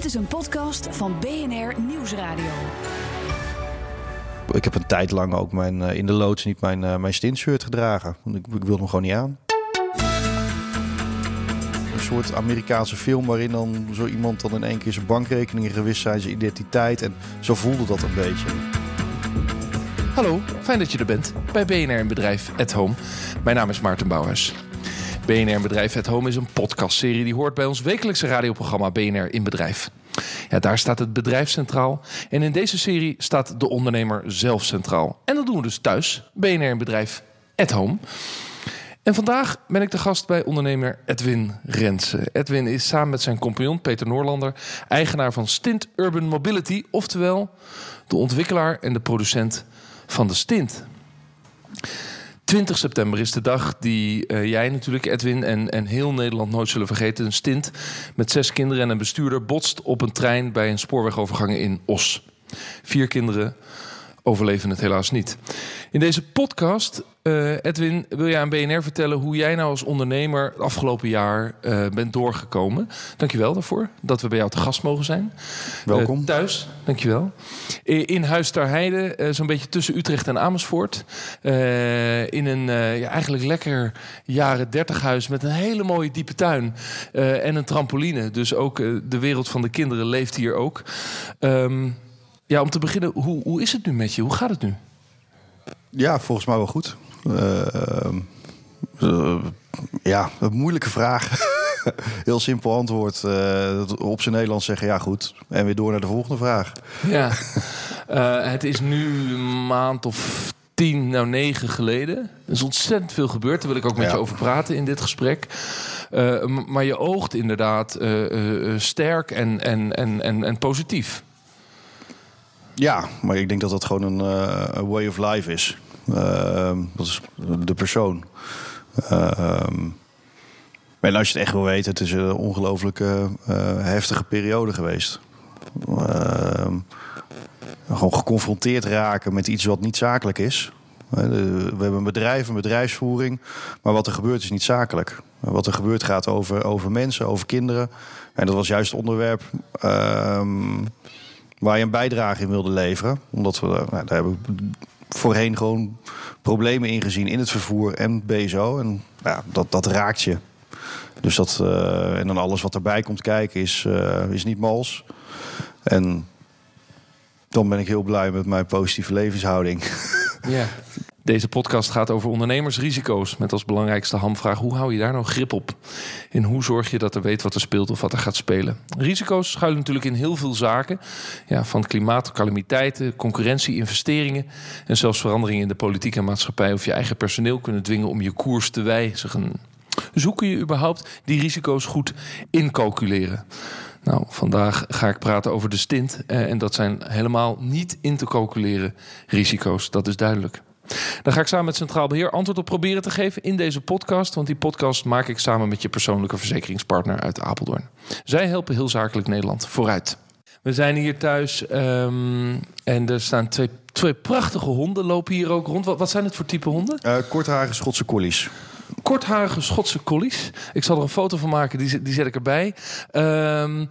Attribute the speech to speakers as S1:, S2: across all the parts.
S1: Dit is een podcast van BNR Nieuwsradio.
S2: Ik heb een tijd lang ook mijn, uh, in de loods niet mijn, uh, mijn stintshirt gedragen. Want ik, ik wilde hem gewoon niet aan. Een soort Amerikaanse film waarin dan zo iemand dan in één keer zijn bankrekeningen gewist zijn, zijn identiteit. En zo voelde dat een beetje.
S3: Hallo, fijn dat je er bent bij BNR in Bedrijf at Home. Mijn naam is Maarten Bouwhuis. BNR Bedrijf at Home is een podcastserie die hoort bij ons wekelijkse radioprogramma BNR in Bedrijf. Ja, daar staat het bedrijf centraal. En in deze serie staat de ondernemer zelf centraal. En dat doen we dus thuis, BNR in Bedrijf at Home. En vandaag ben ik de gast bij ondernemer Edwin Rensen. Edwin is samen met zijn compagnon Peter Noorlander eigenaar van Stint Urban Mobility, oftewel de ontwikkelaar en de producent van de Stint. 20 september is de dag die uh, jij natuurlijk, Edwin, en, en heel Nederland nooit zullen vergeten. Een stint met zes kinderen en een bestuurder botst op een trein bij een spoorwegovergang in Os. Vier kinderen overleven het helaas niet. In deze podcast, uh, Edwin, wil jij aan BNR vertellen hoe jij nou als ondernemer het afgelopen jaar uh, bent doorgekomen. Dankjewel daarvoor dat we bij jou te gast mogen zijn.
S2: Welkom.
S3: Uh, thuis, dankjewel. In Huis ter Heide, zo'n beetje tussen Utrecht en Amersfoort. in een ja, eigenlijk lekker jaren dertig huis met een hele mooie diepe tuin en een trampoline. Dus ook de wereld van de kinderen leeft hier ook. Um, ja, om te beginnen, hoe, hoe is het nu met je? Hoe gaat het nu?
S2: Ja, volgens mij wel goed. Uh, uh, ja, een moeilijke vraag. Heel simpel antwoord. Uh, op zijn Nederlands zeggen ja goed. En weer door naar de volgende vraag.
S3: Ja, het is nu een maand of tien, nou negen geleden. Er is ontzettend veel gebeurd. Daar wil ik ook met ja. je over praten in dit gesprek. maar je oogt inderdaad sterk en, en, en, en, en positief.
S2: Ja, maar ik denk dat dat gewoon een way of life is. Uh, dat is de persoon. Uh, en als je het echt wil weten, het is een ongelooflijke heftige periode geweest. Ehm, gewoon geconfronteerd raken met iets wat niet zakelijk is. We hebben een bedrijf, een bedrijfsvoering. Maar wat er gebeurt is niet zakelijk. Wat er gebeurt gaat over, over mensen, over kinderen. En dat was juist het onderwerp ehm, waar je een bijdrage in wilde leveren. Omdat we nou, daar we voorheen gewoon problemen in gezien in het vervoer en BSO. En ja, dat, dat raakt je. Dus dat, uh, en dan alles wat erbij komt kijken is, uh, is niet mals. En dan ben ik heel blij met mijn positieve levenshouding.
S3: Ja. Deze podcast gaat over ondernemersrisico's. Met als belangrijkste hamvraag: hoe hou je daar nou grip op? En hoe zorg je dat er weet wat er speelt of wat er gaat spelen? Risico's schuilen natuurlijk in heel veel zaken. Ja, van klimaat, calamiteiten, concurrentie, investeringen. En zelfs veranderingen in de politiek en maatschappij. Of je eigen personeel kunnen dwingen om je koers te wijzigen. Dus hoe kun je überhaupt die risico's goed incalculeren? Nou, vandaag ga ik praten over de stint. En dat zijn helemaal niet in te calculeren risico's, dat is duidelijk. Daar ga ik samen met Centraal Beheer antwoord op proberen te geven in deze podcast. Want die podcast maak ik samen met je persoonlijke verzekeringspartner uit Apeldoorn. Zij helpen heel zakelijk Nederland vooruit. We zijn hier thuis um, en er staan twee, twee prachtige honden lopen hier ook rond. Wat, wat zijn het voor type honden?
S2: Uh, kortharige Schotse collies
S3: kortharige Schotse collies. Ik zal er een foto van maken, die, die zet ik erbij. Um,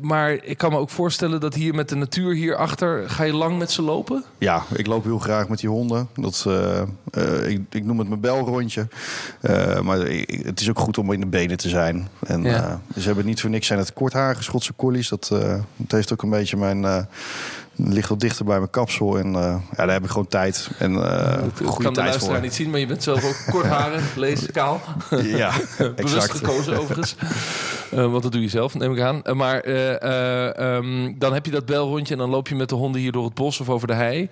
S3: maar ik kan me ook voorstellen dat hier met de natuur hierachter... ga je lang met ze lopen?
S2: Ja, ik loop heel graag met die honden. Dat, uh, uh, ik, ik, noem het mijn belrondje. Uh, maar het is ook goed om in de benen te zijn. En ja. ze hebben niet voor niks zijn het kortharige Schotse collies. Dat, dat heeft ook een beetje mijn ligt wat dichter bij mijn kapsel. En uh, ja, daar heb ik gewoon tijd en uh,
S3: Ik kan de luisteraar niet zien, maar je bent zelf ook kortharig, lees, kaal.
S2: Ja,
S3: Bewust gekozen overigens. Uh, want dat doe je zelf, neem ik aan. maar um, dan heb je dat belrondje en dan loop je met de honden hier door het bos of over de hei.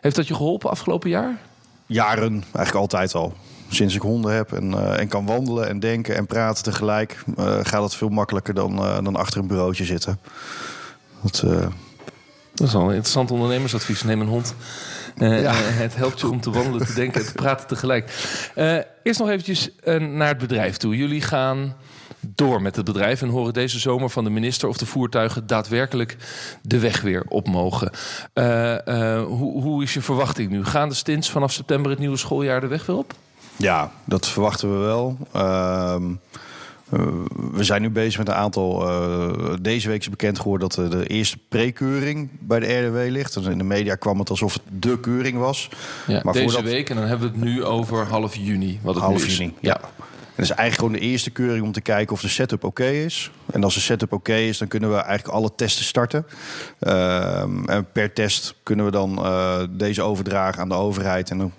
S3: Heeft dat je geholpen afgelopen jaar?
S2: Jaren, eigenlijk altijd al. Sinds ik honden heb en, en kan wandelen en denken en praten tegelijk... gaat het veel makkelijker dan, dan achter een bureautje zitten. Dat...
S3: Dat is al een interessant ondernemersadvies. Neem een hond. Uh, ja. het helpt je om te wandelen, te denken en te praten tegelijk. Uh, eerst nog eventjes naar het bedrijf toe. Jullie gaan door met het bedrijf en horen deze zomer van de minister of de voertuigen daadwerkelijk de weg weer op mogen. hoe, hoe is je verwachting nu? Gaan de stints vanaf september het nieuwe schooljaar de weg weer op?
S2: Ja, dat verwachten we wel. Ehm, Uh, we zijn nu bezig met een aantal. Uh, deze week is bekend geworden dat de eerste prekeuring bij de RDW ligt. Dus in de media kwam het alsof het de keuring was.
S3: Ja, maar deze voordat... week, en dan hebben we het nu over half juni. Wat het
S2: half
S3: nu is.
S2: juni, ja. En dat is eigenlijk gewoon de eerste keuring om te kijken of de setup oké is. En als de setup oké is, dan kunnen we eigenlijk alle testen starten. Uh, en per test kunnen we dan deze overdragen aan de overheid. En dan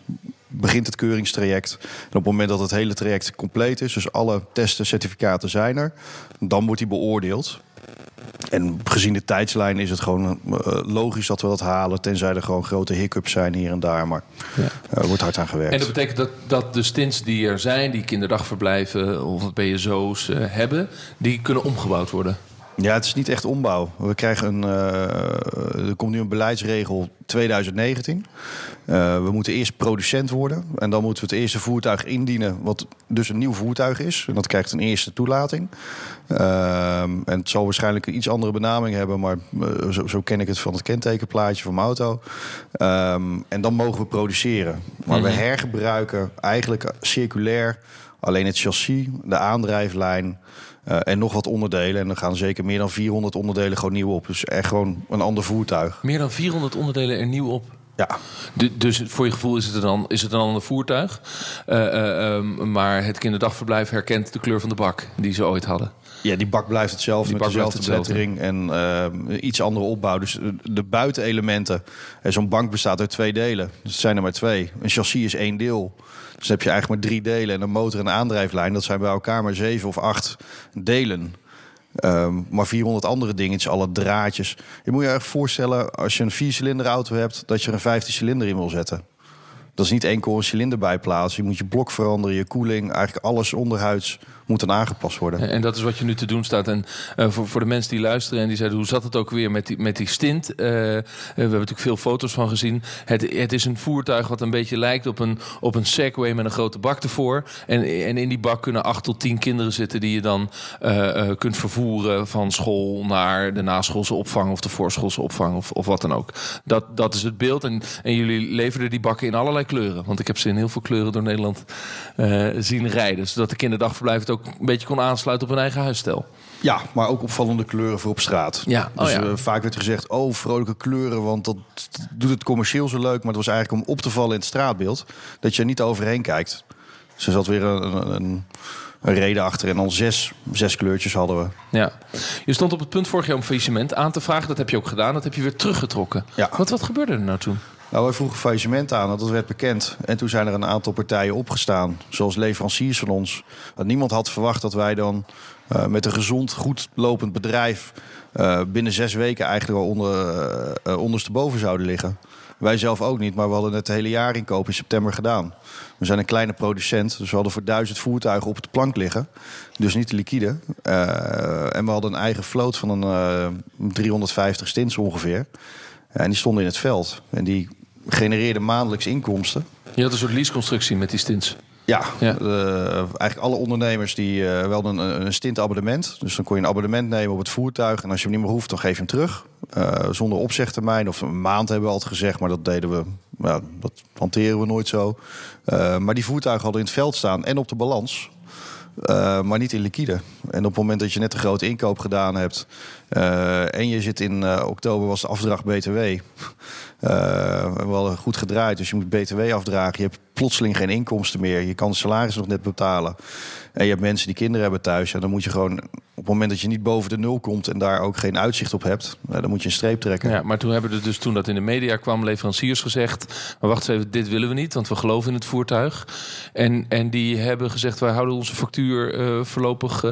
S2: begint het keuringstraject. En op het moment dat het hele traject compleet is, dus alle testen, certificaten zijn er, dan wordt hij beoordeeld. En gezien de tijdslijn is het gewoon uh, logisch dat we dat halen. Tenzij er gewoon grote hiccups zijn hier en daar. Maar ja. er wordt hard aan gewerkt.
S3: En dat betekent dat, dat de stints die er zijn, die kinderdagverblijven of BSO's uh, hebben, die kunnen omgebouwd worden?
S2: Ja, het is niet echt ombouw. We krijgen een. Uh, er komt nu een beleidsregel 2019. Uh, we moeten eerst producent worden. En dan moeten we het eerste voertuig indienen. Wat dus een nieuw voertuig is. En dat krijgt een eerste toelating. Uh, en het zal waarschijnlijk een iets andere benaming hebben. Maar uh, zo, zo, ken ik het van het kentekenplaatje van mijn auto. Um, en dan mogen we produceren. Maar we hergebruiken eigenlijk circulair alleen het chassis, de aandrijflijn. Uh, en nog wat onderdelen. En er gaan zeker meer dan 400 onderdelen gewoon nieuw op. Dus echt gewoon een ander voertuig.
S3: Meer dan 400 onderdelen er nieuw op?
S2: Ja.
S3: Dus voor je gevoel is het dan is het een ander voertuig. Uh, uh, um, maar het kinderdagverblijf herkent de kleur van de bak die ze ooit hadden.
S2: Ja, die bak blijft hetzelfde die met dezelfde belettering en uh, iets andere opbouw. Dus de buitenelementen. Zo'n bank bestaat uit twee delen. Dus het zijn er maar twee. Een chassis is één deel. Dus dan heb je eigenlijk maar drie delen en een motor en een aandrijflijn. Dat zijn bij elkaar maar zeven of acht delen. Um, maar 400 andere dingetjes, alle draadjes. Je moet je erg voorstellen, als je een viercilinder auto hebt, dat je er een 15 cilinder in wil zetten. Dat is niet enkel een cilinder bijplaatsen. Je moet je blok veranderen, je koeling, eigenlijk alles onderhuids moet dan aangepast worden.
S3: En dat is wat je nu te doen staat. En uh, voor, voor de mensen die luisteren en die zeiden... hoe zat het ook weer met die, met die stint? Uh, we hebben natuurlijk veel foto's van gezien. Het, het is een voertuig wat een beetje lijkt op een, op een Segway met een grote bak ervoor. En, en in die bak kunnen acht tot tien kinderen zitten... die je dan kunt vervoeren van school naar de naschoolse opvang... of de voorschoolse opvang of, of wat dan ook. Dat, dat is het beeld. En, en jullie leverden die bakken in allerlei kleuren. Want ik heb ze in heel veel kleuren door Nederland zien rijden. Zodat de kinderdagverblijf ook een beetje kon aansluiten op hun eigen huisstijl.
S2: Ja, maar ook opvallende kleuren voor op straat.
S3: Ja.
S2: Dus
S3: oh, ja.
S2: uh, vaak werd gezegd, oh, vrolijke kleuren, want dat doet het commercieel zo leuk. Maar het was eigenlijk om op te vallen in het straatbeeld, dat je er niet overheen kijkt. Dus er zat weer een, een, een reden achter en al zes, zes kleurtjes hadden we.
S3: Ja. Je stond op het punt vorig jaar om faillissement aan te vragen. Dat heb je ook gedaan. Dat heb je weer teruggetrokken.
S2: Ja.
S3: Wat, wat gebeurde er nou toen?
S2: Nou, wij vroegen faillissement aan, dat werd bekend. En toen zijn er een aantal partijen opgestaan, zoals leveranciers van ons. Want niemand had verwacht dat wij dan uh, met een gezond, goed lopend bedrijf... Uh, binnen zes weken eigenlijk al onder, uh, ondersteboven zouden liggen. Wij zelf ook niet, maar we hadden het hele jaar inkoop in september gedaan. We zijn een kleine producent, dus we hadden voor duizend voertuigen op de plank liggen. Dus niet liquide. Uh, en we hadden een eigen vloot van een uh, 350 stints ongeveer. En die stonden in het veld. En die genereerden maandelijks inkomsten.
S3: Je had een soort leaseconstructie met die stints.
S2: Ja, ja. Uh, eigenlijk alle ondernemers die uh, wel een, een stintabonnement. Dus dan kon je een abonnement nemen op het voertuig. En als je hem niet meer hoeft, dan geef je hem terug. Uh, zonder opzegtermijn. Of een maand hebben we altijd gezegd, maar dat deden we. Ja, dat hanteren we nooit zo. maar die voertuigen hadden in het veld staan en op de balans. Uh, maar niet in liquide. En op het moment dat je net een grote inkoop gedaan hebt. Uh, en je zit in uh, oktober was de afdracht BTW. We hadden goed gedraaid, dus je moet BTW afdragen. Je hebt plotseling geen inkomsten meer. Je kan de salaris nog net betalen. En je hebt mensen die kinderen hebben thuis. En dan moet je gewoon het moment dat je niet boven de nul komt en daar ook geen uitzicht op hebt, dan moet je een streep trekken.
S3: Ja, maar toen hebben er dus toen dat in de media kwam, leveranciers gezegd: maar wacht even, dit willen we niet, want we geloven in het voertuig. En, en die hebben gezegd: wij houden onze factuur uh, voorlopig, uh,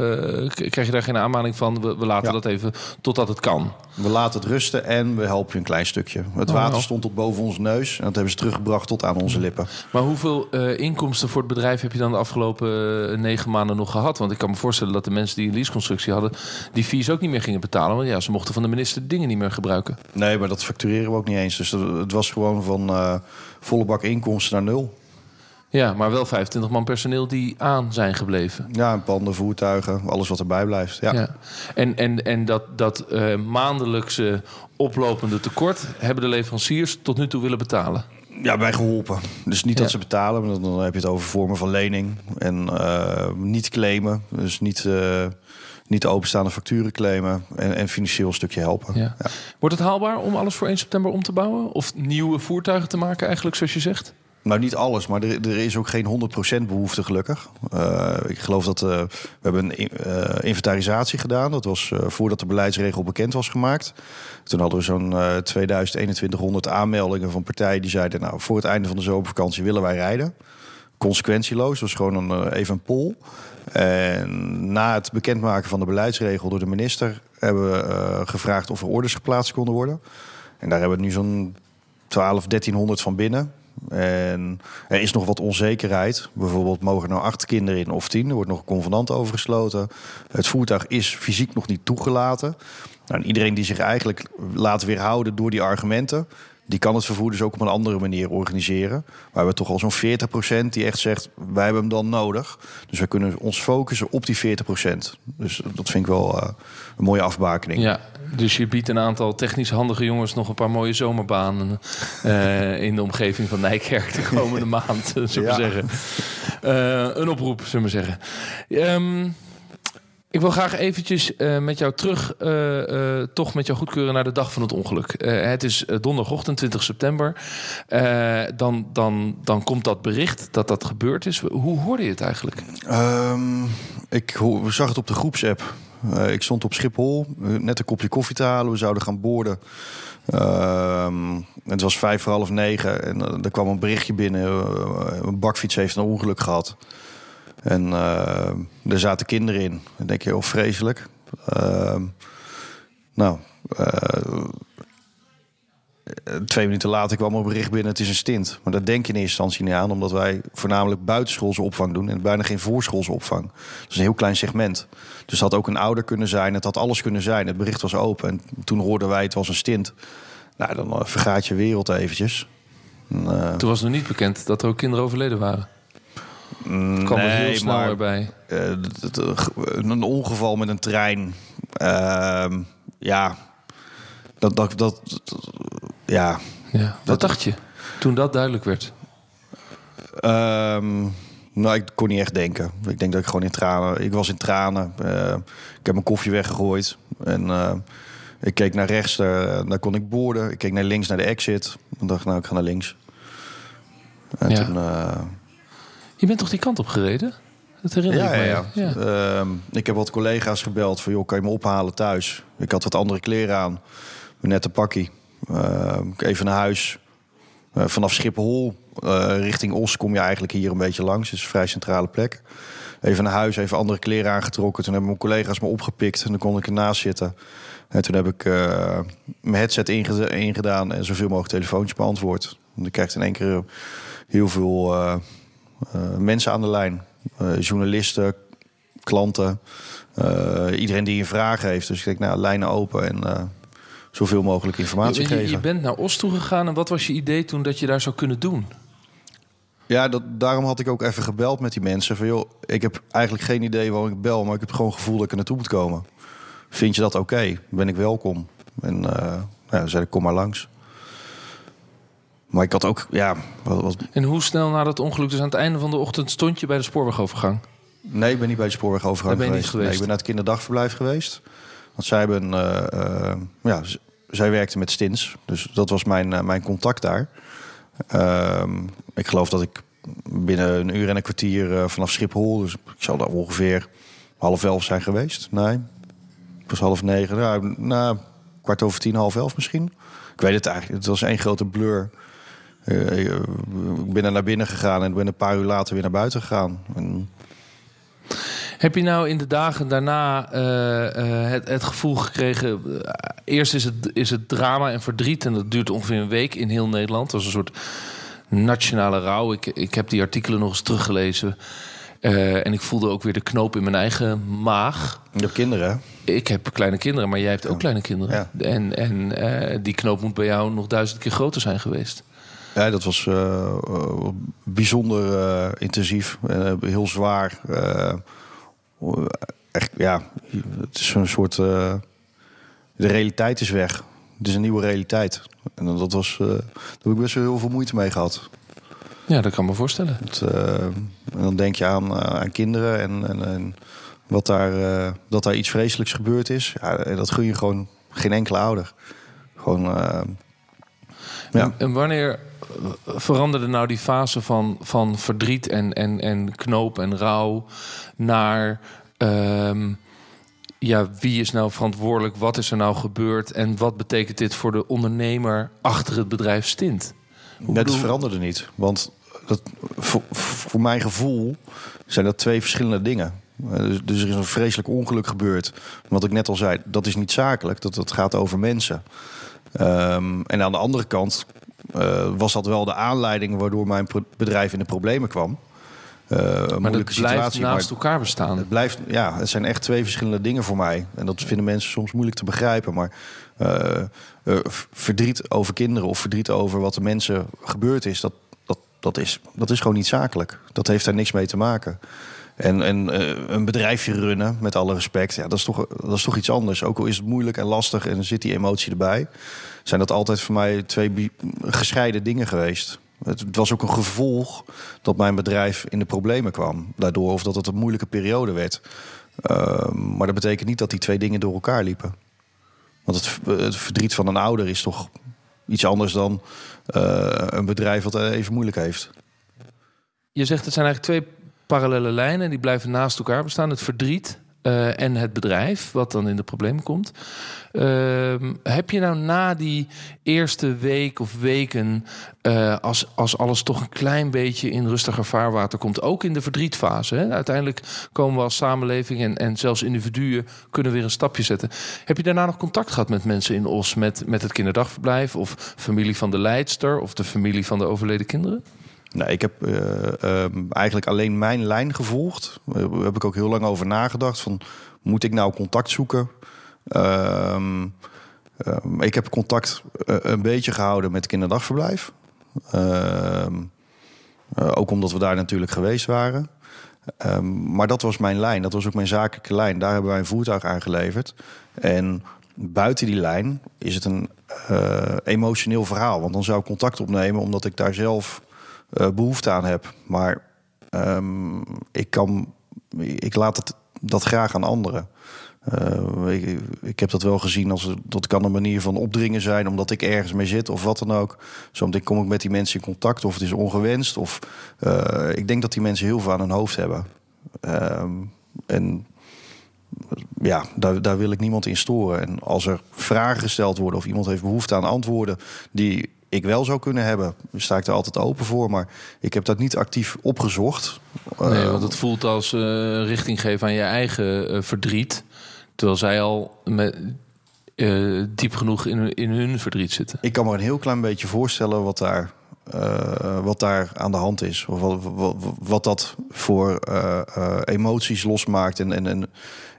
S3: krijg je daar geen aanmaning van, we, we laten ja. dat even totdat het kan.
S2: We laten het rusten en we helpen je een klein stukje. Het water oh, stond tot boven onze neus en dat hebben ze teruggebracht tot aan onze lippen.
S3: Maar hoeveel uh, inkomsten voor het bedrijf heb je dan de afgelopen negen maanden nog gehad? Want ik kan me voorstellen dat de mensen die een leaseconstructie hadden, die fees ook niet meer gingen betalen. Want ja, ze mochten van de minister dingen niet meer gebruiken.
S2: Nee, maar dat factureren we ook niet eens. Dus het was gewoon van uh, volle bak inkomsten naar nul.
S3: Ja, maar wel 25 man personeel die aan zijn gebleven.
S2: Ja, panden, voertuigen, alles wat erbij blijft. Ja. ja.
S3: En, en, en dat, dat uh, maandelijkse oplopende tekort hebben de leveranciers tot nu toe willen betalen?
S2: ja, bij geholpen. Dus niet
S3: Ja.
S2: dat ze betalen, maar dan, heb je het over vormen van lening. En eh, niet claimen. Dus niet, eh, niet de openstaande facturen claimen. En, en financieel een stukje helpen.
S3: Ja.
S2: Ja.
S3: Wordt het haalbaar om alles voor 1 september om te bouwen? Of nieuwe voertuigen te maken, eigenlijk, zoals je zegt?
S2: Nou, niet alles, maar er, er is ook geen 100% behoefte gelukkig. Eh, ik geloof dat eh, we hebben een eh, inventarisatie gedaan. Dat was voordat de beleidsregel bekend was gemaakt. Toen hadden we zo'n eh 2100 aanmeldingen van partijen die zeiden... nou, voor het einde van de zomervakantie willen wij rijden. Consequentieloos, dat was gewoon een, eh, even een poll. En na het bekendmaken van de beleidsregel door de minister... hebben we eh, gevraagd of er orders geplaatst konden worden. En daar hebben we nu zo'n 12, 1300 van binnen. En er is nog wat onzekerheid. Bijvoorbeeld mogen er nou acht kinderen in of tien. Er wordt nog een convenant over gesloten. Het voertuig is fysiek nog niet toegelaten. Nou, en iedereen die zich eigenlijk laat weerhouden door die argumenten... die kan het vervoer dus ook op een andere manier organiseren. Maar we hebben toch al zo'n 40% die echt zegt... wij hebben hem dan nodig. Dus we kunnen ons focussen op die 40%. Dus dat vind ik wel eh, een mooie afbakening.
S3: Ja, dus je biedt een aantal technisch handige jongens nog een paar mooie zomerbanen eh, in de omgeving van Nijkerk de komende maand, zullen we
S2: Ja.
S3: zeggen. Eh, een oproep, zullen we zeggen. Ehm, ik wil graag eventjes eh, met jou terug, eh, eh, toch met jou goedkeuren naar de dag van het ongeluk. Het is donderdagochtend, 20 september. Dan, dan, dan komt dat bericht dat dat gebeurd is. Hoe hoorde je het eigenlijk?
S2: Ehm, ik zag het op de groepsapp. Ik stond op Schiphol, net een kopje koffie te halen. We zouden gaan boorden. Ehm, het was vijf voor half negen en er kwam een berichtje binnen. een bakfiets heeft een ongeluk gehad. En eh, er zaten kinderen in. Dan denk je, oh vreselijk. Ehm, nou, eh, twee minuten later kwam er een bericht binnen, het is een stint. Maar daar denk je in eerste instantie niet aan, omdat wij voornamelijk buitenschoolse opvang doen en bijna geen voorschoolse opvang. Dat is een heel klein segment. Dus het had ook een ouder kunnen zijn, het had alles kunnen zijn. Het bericht was open en toen hoorden wij het was een stint. Nou, dan eh, vergaat je wereld eventjes. En,
S3: Toen was nog niet bekend dat er ook kinderen overleden waren. Het kwam er heel snel
S2: maar,
S3: erbij.
S2: eh, een ongeval met een trein. Ehm, ja, dat, dat, dat, ja,
S3: Ja. Wat
S2: Dat-
S3: dacht je toen dat duidelijk werd?
S2: Ehm, nou, ik kon niet echt denken. Ik denk dat ik gewoon in tranen... Ik was in tranen. Eh, ik heb mijn koffie weggegooid. En eh, ik keek naar rechts, daar, daar kon ik boorden. Ik keek naar links, naar de exit. Ik dacht, nou, ik ga naar links. En
S3: Ja.
S2: toen...
S3: Je bent toch die kant op gereden? Dat herinner
S2: ja,
S3: ik
S2: ja,
S3: me.
S2: ja. Ehm, ik heb wat collega's gebeld van... joh, kan je me ophalen thuis? Ik had wat andere kleren aan. Mijn nette pakkie. Ehm, even naar huis. Eh, vanaf Schiphol eh, richting Os kom je eigenlijk hier een beetje langs. Het is een vrij centrale plek. Even naar huis, even andere kleren aangetrokken. Toen hebben mijn collega's me opgepikt en dan kon ik ernaast zitten. En toen heb ik eh, mijn headset ingeda- ingedaan en zoveel mogelijk telefoontjes beantwoord. En dan krijg in één keer heel veel mensen aan de lijn. Eh, journalisten, klanten, eh, iedereen die een vraag heeft. Dus ik denk, nou, lijnen open en eh, zoveel mogelijk informatie
S3: Je, je,
S2: geven.
S3: je bent naar Oost toe gegaan en wat was je idee toen dat je daar zou kunnen doen?
S2: Ja, dat, daarom had ik ook even gebeld met die mensen. Van joh, ik heb eigenlijk geen idee waarom ik bel, maar ik heb gewoon het gevoel dat ik er naartoe moet komen. Vind je dat oké? Ben ik welkom? En eh nou, dan zei ik, kom maar langs. Maar ik had ook, ja, wat, wat-
S3: En hoe snel na dat ongeluk, dus aan het einde van de ochtend, stond je bij de spoorwegovergang?
S2: nee, ik ben niet bij de spoorwegovergang
S3: ben
S2: geweest.
S3: geweest.
S2: Nee, ik ben naar het kinderdagverblijf geweest. Want zij hebben, eh, eh, ja, zij werkte met Stins. Dus dat was mijn, eh, mijn contact daar. Ehm, ik geloof dat ik binnen een uur en een kwartier vanaf Schiphol, dus ik zal daar ongeveer half elf zijn geweest. Nee, het was half negen. Nou, nou, kwart over tien, half elf misschien. Ik weet het eigenlijk. Het was één grote blur. Eh, ik ben er naar binnen gegaan en ben een paar uur later weer naar buiten gegaan. En,
S3: Heb je nou in de dagen daarna eh, eh, het, het gevoel gekregen... eh, eerst is het, is het drama en verdriet en dat duurt ongeveer een week in heel Nederland. Dat was een soort nationale rouw. Ik, ik heb die artikelen nog eens teruggelezen. Eh, en ik voelde ook weer de knoop in mijn eigen maag.
S2: je hebt kinderen, hè?
S3: Ik heb kleine kinderen, maar jij hebt ook kleine kinderen.
S2: Ja.
S3: En, en eh, die knoop moet bij jou nog duizend keer groter zijn geweest.
S2: Ja, dat was eh, eh, bijzonder eh, intensief. en heel zwaar. Echt, ja, het is een soort... de realiteit is weg. Het is een nieuwe realiteit. En dat was, daar heb ik best wel heel veel moeite mee gehad.
S3: Ja, dat kan me voorstellen.
S2: Het, en dan denk je aan, aan kinderen en, en, en, wat daar, dat daar iets vreselijks gebeurd is. Ja, dat gun je gewoon geen enkele ouder. Gewoon.
S3: ja. En wanneer veranderde nou die fase van, van verdriet en, en, en knoop en rouw naar. Uh, ja, wie is nou verantwoordelijk? Wat is er nou gebeurd? En wat betekent dit voor de ondernemer achter het bedrijf Stint?
S2: Hoe dat bedoel... veranderde niet. Want dat, voor, voor, mijn gevoel zijn dat twee verschillende dingen. Dus, dus, er is een vreselijk ongeluk gebeurd. Wat ik net al zei, dat is niet zakelijk. Dat, dat gaat over mensen. Um, en aan de andere kant uh, was dat wel de aanleiding waardoor mijn bedrijf in de problemen kwam.
S3: Uh, maar moeilijke het situatie. naast maar elkaar bestaan.
S2: Het blijft, ja, het zijn echt twee verschillende dingen voor mij. En dat vinden mensen soms moeilijk te begrijpen. Maar uh, uh, verdriet over kinderen of verdriet over wat de mensen gebeurd is, dat, dat, dat, is, dat is gewoon niet zakelijk. Dat heeft daar niks mee te maken. En, en een bedrijfje runnen, met alle respect, ja, dat, is toch, dat is toch iets anders. Ook al is het moeilijk en lastig en er zit die emotie erbij, zijn dat altijd voor mij twee gescheiden dingen geweest. Het, was ook een gevolg dat mijn bedrijf in de problemen kwam. Daardoor of dat het een moeilijke periode werd. Uh, maar dat betekent niet dat die twee dingen door elkaar liepen. Want het, het verdriet van een ouder is toch iets anders dan uh, een bedrijf wat even moeilijk heeft.
S3: Je zegt het zijn eigenlijk twee parallele lijnen die blijven naast elkaar bestaan. Het verdriet uh, en het bedrijf, wat dan in de problemen komt. Uh, heb je nou na die eerste week of weken, uh, als, als alles toch een klein beetje in rustiger vaarwater komt, ook in de verdrietfase, hè? uiteindelijk komen we als samenleving en, en zelfs individuen kunnen weer een stapje zetten. Heb je daarna nog contact gehad met mensen in Os, met, met het kinderdagverblijf of familie van de leidster of de familie van de overleden kinderen?
S2: Nee, ik heb uh, uh, eigenlijk alleen mijn lijn gevolgd. Daar heb ik ook heel lang over nagedacht. Van, moet ik nou contact zoeken? Uh, ik heb contact eh, een beetje gehouden met kinderdagverblijf. Ehm, eh, ook omdat we daar natuurlijk geweest waren. Ehm, maar dat was mijn lijn. Dat was ook mijn zakelijke lijn. Daar hebben wij een voertuig aangeleverd. En buiten die lijn is het een emotioneel verhaal. Want dan zou ik contact opnemen omdat ik daar zelf uh, behoefte aan heb. Maar um, ik, kan, ik laat het, dat graag aan anderen. Uh, ik, ik, heb dat wel gezien als dat kan een manier van opdringen zijn, omdat ik ergens mee zit of wat dan ook. Zometeen kom ik met die mensen in contact of het is ongewenst. Of uh, ik denk dat die mensen heel veel aan hun hoofd hebben. Um, en ja, daar, daar wil ik niemand in storen. En als er vragen gesteld worden of iemand heeft behoefte aan antwoorden die ik wel zou kunnen hebben, sta ik er altijd open voor. Maar ik heb dat niet actief opgezocht.
S3: Nee, want het voelt als uh, richting geven aan je eigen uh, verdriet. Terwijl zij al met, uh, diep genoeg in, in hun verdriet zitten.
S2: Ik kan me een heel klein beetje voorstellen wat daar, wat daar aan de hand is. Of wat, wat, wat dat voor emoties losmaakt. En, en, en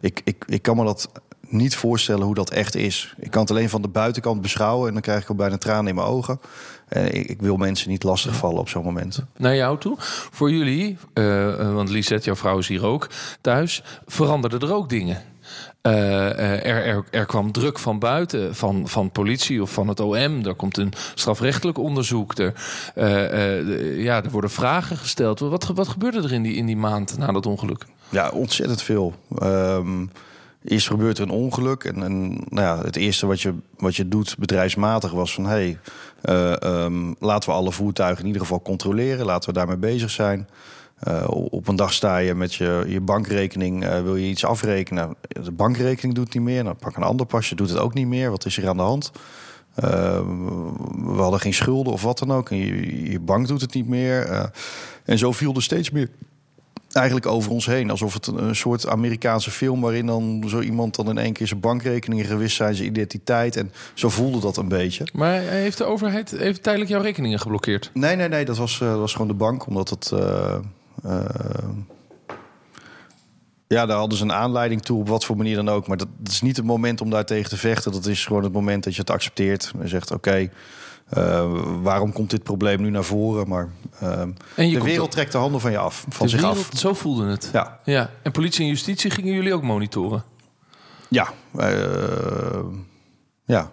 S2: ik, ik, ik kan me dat niet voorstellen hoe dat echt is. Ik kan het alleen van de buitenkant beschouwen en dan krijg ik al bijna tranen in mijn ogen. En ik, ik wil mensen niet lastigvallen op zo'n moment.
S3: Naar jou toe. Voor jullie, uh, want Lisette, jouw vrouw is hier ook thuis, veranderden er ook dingen. Uh, er, er, er, kwam druk van buiten, van, van politie of van het OM. Er komt een strafrechtelijk onderzoek. Er, uh, ja, er worden vragen gesteld. Wat, wat gebeurde er in die, in die maand na dat ongeluk?
S2: Ja, ontzettend veel. Um, Eerst gebeurt er een ongeluk. En, en nou ja, het eerste wat je, wat je doet bedrijfsmatig was van... hey, uh, laten we alle voertuigen in ieder geval controleren. Laten we daarmee bezig zijn. Uh, op een dag sta je met je, je bankrekening, uh, wil je iets afrekenen. De bankrekening doet het niet meer. Dan pak een ander pasje, doet het ook niet meer. Wat is er aan de hand? we hadden geen schulden of wat dan ook. En je, je bank doet het niet meer. en zo viel er steeds meer eigenlijk over ons heen. Alsof het een, soort Amerikaanse film waarin dan zo iemand dan in één keer zijn bankrekeningen gewist zijn, zijn identiteit. En zo voelde dat een beetje.
S3: Maar heeft de overheid heeft tijdelijk jouw rekeningen geblokkeerd?
S2: Nee, nee, nee. Dat was, uh, was gewoon de bank, omdat het. Uh, uh, ja, daar hadden ze een aanleiding toe, op wat voor manier dan ook. Maar dat, dat, is niet het moment om daar tegen te vechten. Dat is gewoon het moment dat je het accepteert. En zegt: Oké, uh, waarom komt dit probleem nu naar voren? Maar uh, de wereld trekt de handen van je af. Van
S3: de
S2: zich
S3: wereld,
S2: af.
S3: Zo voelde het.
S2: Ja.
S3: ja. En politie en justitie gingen jullie ook monitoren?
S2: Ja. Uh, ja.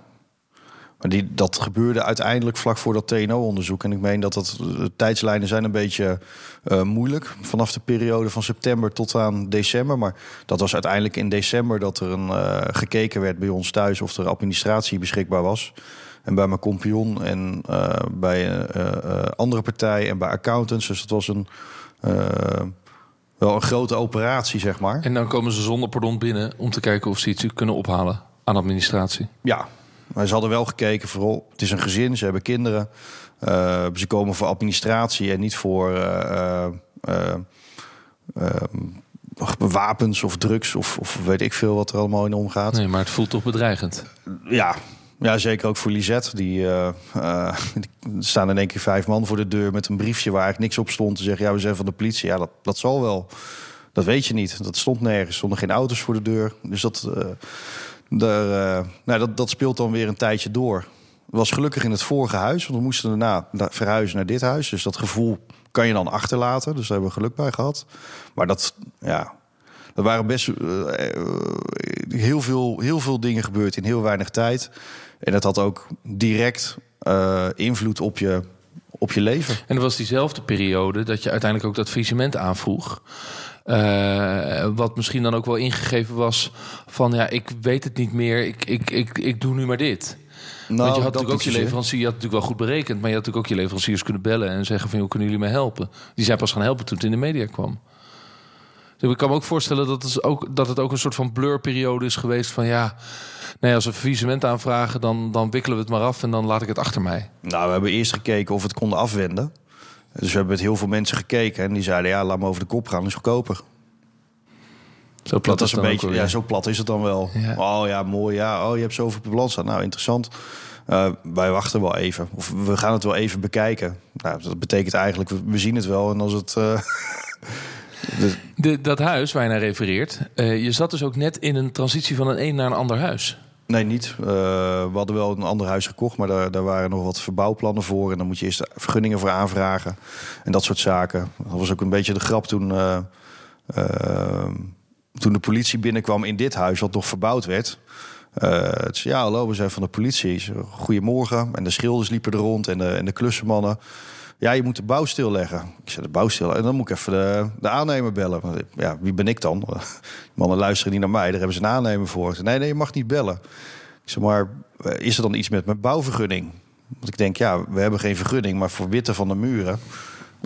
S2: Maar die, dat gebeurde uiteindelijk vlak voor dat TNO-onderzoek. En ik meen dat dat, de tijdslijnen zijn een beetje uh, moeilijk. Vanaf de periode van september tot aan december. Maar dat was uiteindelijk in december dat er een, uh, gekeken werd bij ons thuis... of er administratie beschikbaar was. En bij mijn compagnon en uh, bij andere partijen en bij accountants. Dus het was een wel een grote operatie, zeg maar.
S3: En dan komen ze zonder pardon binnen om te kijken of ze iets kunnen ophalen aan administratie.
S2: Ja, maar ze hadden wel gekeken, vooral, het is een gezin, ze hebben kinderen. Uh, ze komen voor administratie en niet voor uh, uh, wapens of drugs of, of, weet ik veel wat er allemaal in omgaat.
S3: Nee, maar het voelt toch bedreigend?
S2: Ja, ja, zeker ook voor Lisette. Die, staan in één keer vijf man voor de deur met een briefje waar eigenlijk niks op stond. Te zeggen, ja, we zijn van de politie. Ja, dat, dat zal wel. Dat weet je niet. Dat stond nergens. Er stonden geen auto's voor de deur. Dus dat, daar, nou, dat, dat speelt dan weer een tijdje door. Was gelukkig in het vorige huis. Want we moesten daarna verhuizen naar dit huis. Dus dat gevoel kan je dan achterlaten. Dus daar hebben we geluk bij gehad. Maar dat, ja, er waren best heel, veel, heel veel dingen gebeurd in heel weinig tijd. En dat had ook direct invloed op je, op je leven.
S3: En dat was diezelfde periode dat je uiteindelijk ook dat faillissement aanvroeg. Uh, wat misschien dan ook wel ingegeven was van ja, ik weet het niet meer, ik, ik, ik, ik doe nu maar dit. Nou, Want je had natuurlijk ook je leverancier, je had natuurlijk wel goed berekend, maar je had natuurlijk ook je leveranciers kunnen bellen en zeggen van hoe kunnen jullie mij helpen? Die zijn pas gaan helpen toen het in de media kwam. Dus ik kan me ook voorstellen dat het ook, dat het ook een soort van blurperiode is geweest van ja, nee, als we faillissement aanvragen, dan, dan wikkelen we het maar af en dan laat ik het achter mij.
S2: Nou, we hebben eerst gekeken of we het konden afwenden. Dus we hebben met heel veel mensen gekeken en die zeiden ja, laat me over de kop gaan, is goedkoper.
S3: Zo plat
S2: dat
S3: is
S2: een beetje, ja, zo plat is het dan wel. Ja. Oh ja, mooi, ja, oh je hebt zoveel balans. Nou, interessant. Uh, wij wachten wel even. Of we gaan het wel even bekijken. Nou, dat betekent eigenlijk, we zien het wel. En als het. Uh,
S3: de... De, dat huis waar je naar refereert, uh, je zat dus ook net in een transitie van een een naar een ander huis.
S2: Nee, niet. Uh, we hadden wel een ander huis gekocht, maar daar, daar waren nog wat verbouwplannen voor. En dan moet je eerst vergunningen voor aanvragen en dat soort zaken. Dat was ook een beetje de grap toen, uh, toen de politie binnenkwam in dit huis, wat nog verbouwd werd. het zei, ja, hallo, we zijn van de politie. Goedemorgen. En de schilders liepen er rond en de, en de klussenmannen. Ja, je moet de bouw stilleggen. Ik zei, de bouw stil. En dan moet ik even de, de aannemer bellen. Ja, wie ben ik dan? Mannen luisteren niet naar mij. Daar hebben ze een aannemer voor. Zei, nee, nee, je mag niet bellen. Ik maar eh, is er dan iets met mijn bouwvergunning? Want ik denk, ja, we hebben geen vergunning, maar voor witte van de muren.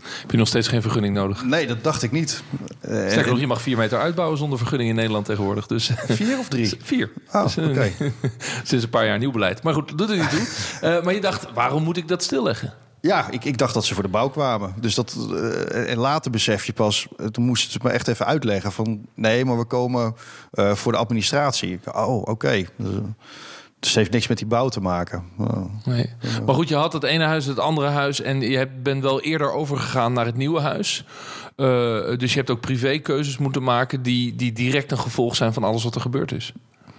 S3: Heb je nog steeds geen vergunning nodig?
S2: Nee, dat dacht ik niet.
S3: Sterker nog, je mag vier meter uitbouwen zonder vergunning in Nederland tegenwoordig. Dus,
S2: vier of drie?
S3: Vier.
S2: Oh, dus, okay.
S3: sinds een paar jaar nieuw beleid. Maar goed, dat doet er niet toe. Uh, maar je dacht, waarom moet ik dat stilleggen?
S2: Ja, ik, ik dacht dat ze voor de bouw kwamen. Dus dat, uh, en later besef je pas, toen moesten ze me echt even uitleggen van... nee, maar we komen uh, voor de administratie. Oh, oké. Okay. Dus, het heeft niks met die bouw te maken.
S3: Oh. Nee. Maar goed, je had het ene huis, het andere huis... en je bent wel eerder overgegaan naar het nieuwe huis. Uh, dus je hebt ook privékeuzes moeten maken... Die, die direct een gevolg zijn van alles wat er gebeurd is.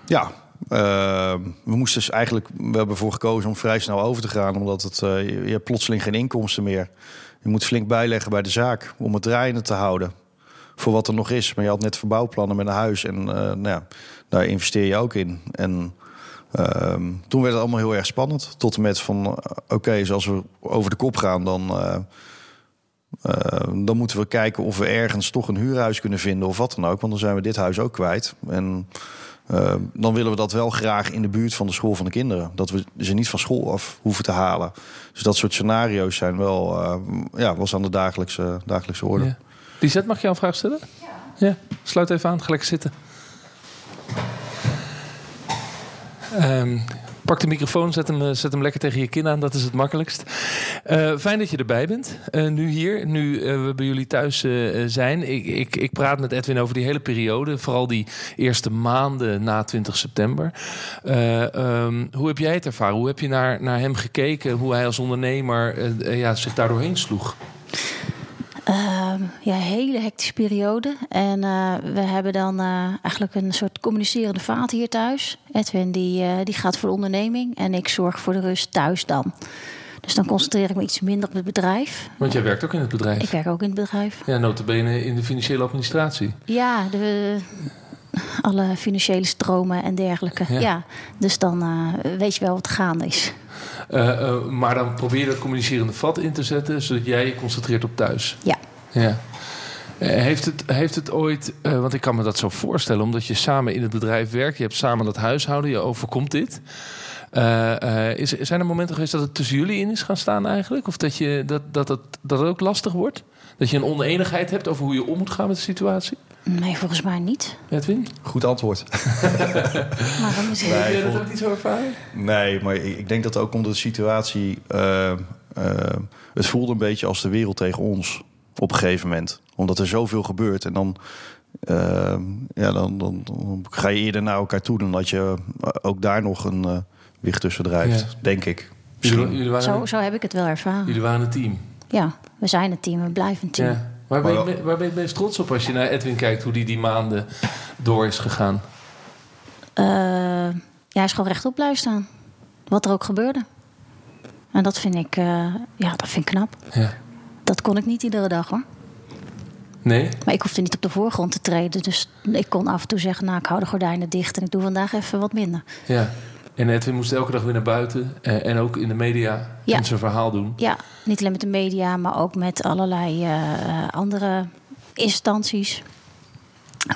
S2: Ja, uh, we moesten dus eigenlijk, we hebben ervoor gekozen om vrij snel over te gaan, omdat het, uh, je, hebt plotseling geen inkomsten meer. Je moet flink bijleggen bij de zaak om het draaiende te houden. Voor wat er nog is. Maar je had net verbouwplannen met een huis en uh, nou ja, daar investeer je ook in. En ehm, toen werd het allemaal heel erg spannend. Tot en met van, oké, okay, als we over de kop gaan, dan, dan moeten we kijken of we ergens toch een huurhuis kunnen vinden of wat dan ook. Want dan zijn we dit huis ook kwijt. En uh, dan willen we dat wel graag in de buurt van de school van de kinderen. Dat we ze niet van school af hoeven te halen. Dus dat soort scenario's zijn wel, uh, ja, was aan de dagelijkse, dagelijkse orde. Ja.
S3: Lisette, mag je jou een vraag stellen? Ja. ja. Sluit even aan, ga lekker zitten. Um, Pak de microfoon, zet hem, eh, zet hem lekker tegen je kin aan. Dat is het makkelijkst. Uh, fijn dat je erbij bent. Uh, nu hier, nu we bij jullie thuis zijn. Ik, ik, ik praat met Edwin over die hele periode. Vooral die eerste maanden na 20 september. Um, hoe heb jij het ervaren? Hoe heb je naar, naar hem gekeken? Hoe hij als ondernemer ja, zich daar doorheen sloeg?
S4: Uh, ja, hele hectische periode. En uh, we hebben dan uh, eigenlijk een soort communicerende vaat hier thuis. Edwin die, uh, die gaat voor de onderneming en ik zorg voor de rust thuis dan. Dus dan concentreer ik me iets minder op het bedrijf.
S3: Want jij werkt ook in het bedrijf?
S4: Ik werk ook in het bedrijf.
S3: Ja, notabene in de financiële administratie.
S4: Ja, de, alle financiële stromen en dergelijke. Ja. ja dus dan weet je wel wat gaande is.
S3: Eh, eh, maar dan probeer je dat communicerende vat in te zetten, zodat jij je concentreert op thuis.
S4: Ja.
S3: Ja. Eh, Heeft het, heeft het ooit, eh, want ik kan me dat zo voorstellen, omdat je samen in het bedrijf werkt, je hebt samen dat huishouden, je overkomt dit. Eh, eh, is, zijn er momenten geweest dat het tussen jullie in is gaan staan eigenlijk? Of dat, je, dat, dat, het, dat het ook lastig wordt? Dat je een oneenigheid hebt over hoe je om moet gaan met de situatie?
S4: Nee, volgens mij niet.
S3: Edwin?
S2: Goed antwoord.
S4: Maar dan is
S2: Nee,
S3: Heb je dat ook niet zo ervaren?
S2: Nee, maar ik ik denk dat ook omdat de situatie... het voelde een beetje als de wereld tegen ons op een gegeven moment. Omdat er zoveel gebeurt. En dan, eh, ja, dan, dan, dan ga je eerder naar elkaar toe... dan dat je eh, ook daar nog een eh, wicht tussen drijft,
S3: Ja.
S2: denk ik.
S3: Jullie, waren,
S4: Zo, zo heb ik het wel ervaren.
S3: jullie waren een team.
S4: Ja, we zijn een team, we blijven een team.
S3: Ja. Waar, ben je, waar ben je het meest trots op als je naar Edwin kijkt, hoe die die maanden door is gegaan?
S4: Eh, ja, hij is gewoon rechtop blijven staan. Wat er ook gebeurde. En dat vind ik, eh, ja, dat vind ik knap.
S3: Ja.
S4: Dat kon ik niet iedere dag hoor.
S3: Nee?
S4: Maar ik hoefde niet op de voorgrond te treden. Dus ik kon af en toe zeggen, nou ik hou de gordijnen dicht en ik doe vandaag even wat minder.
S3: Ja. En Edwin moest elke dag weer naar buiten eh, en ook in de media
S4: Ja.
S3: en zijn verhaal doen.
S4: Ja, niet alleen met de media, maar ook met allerlei eh, andere instanties.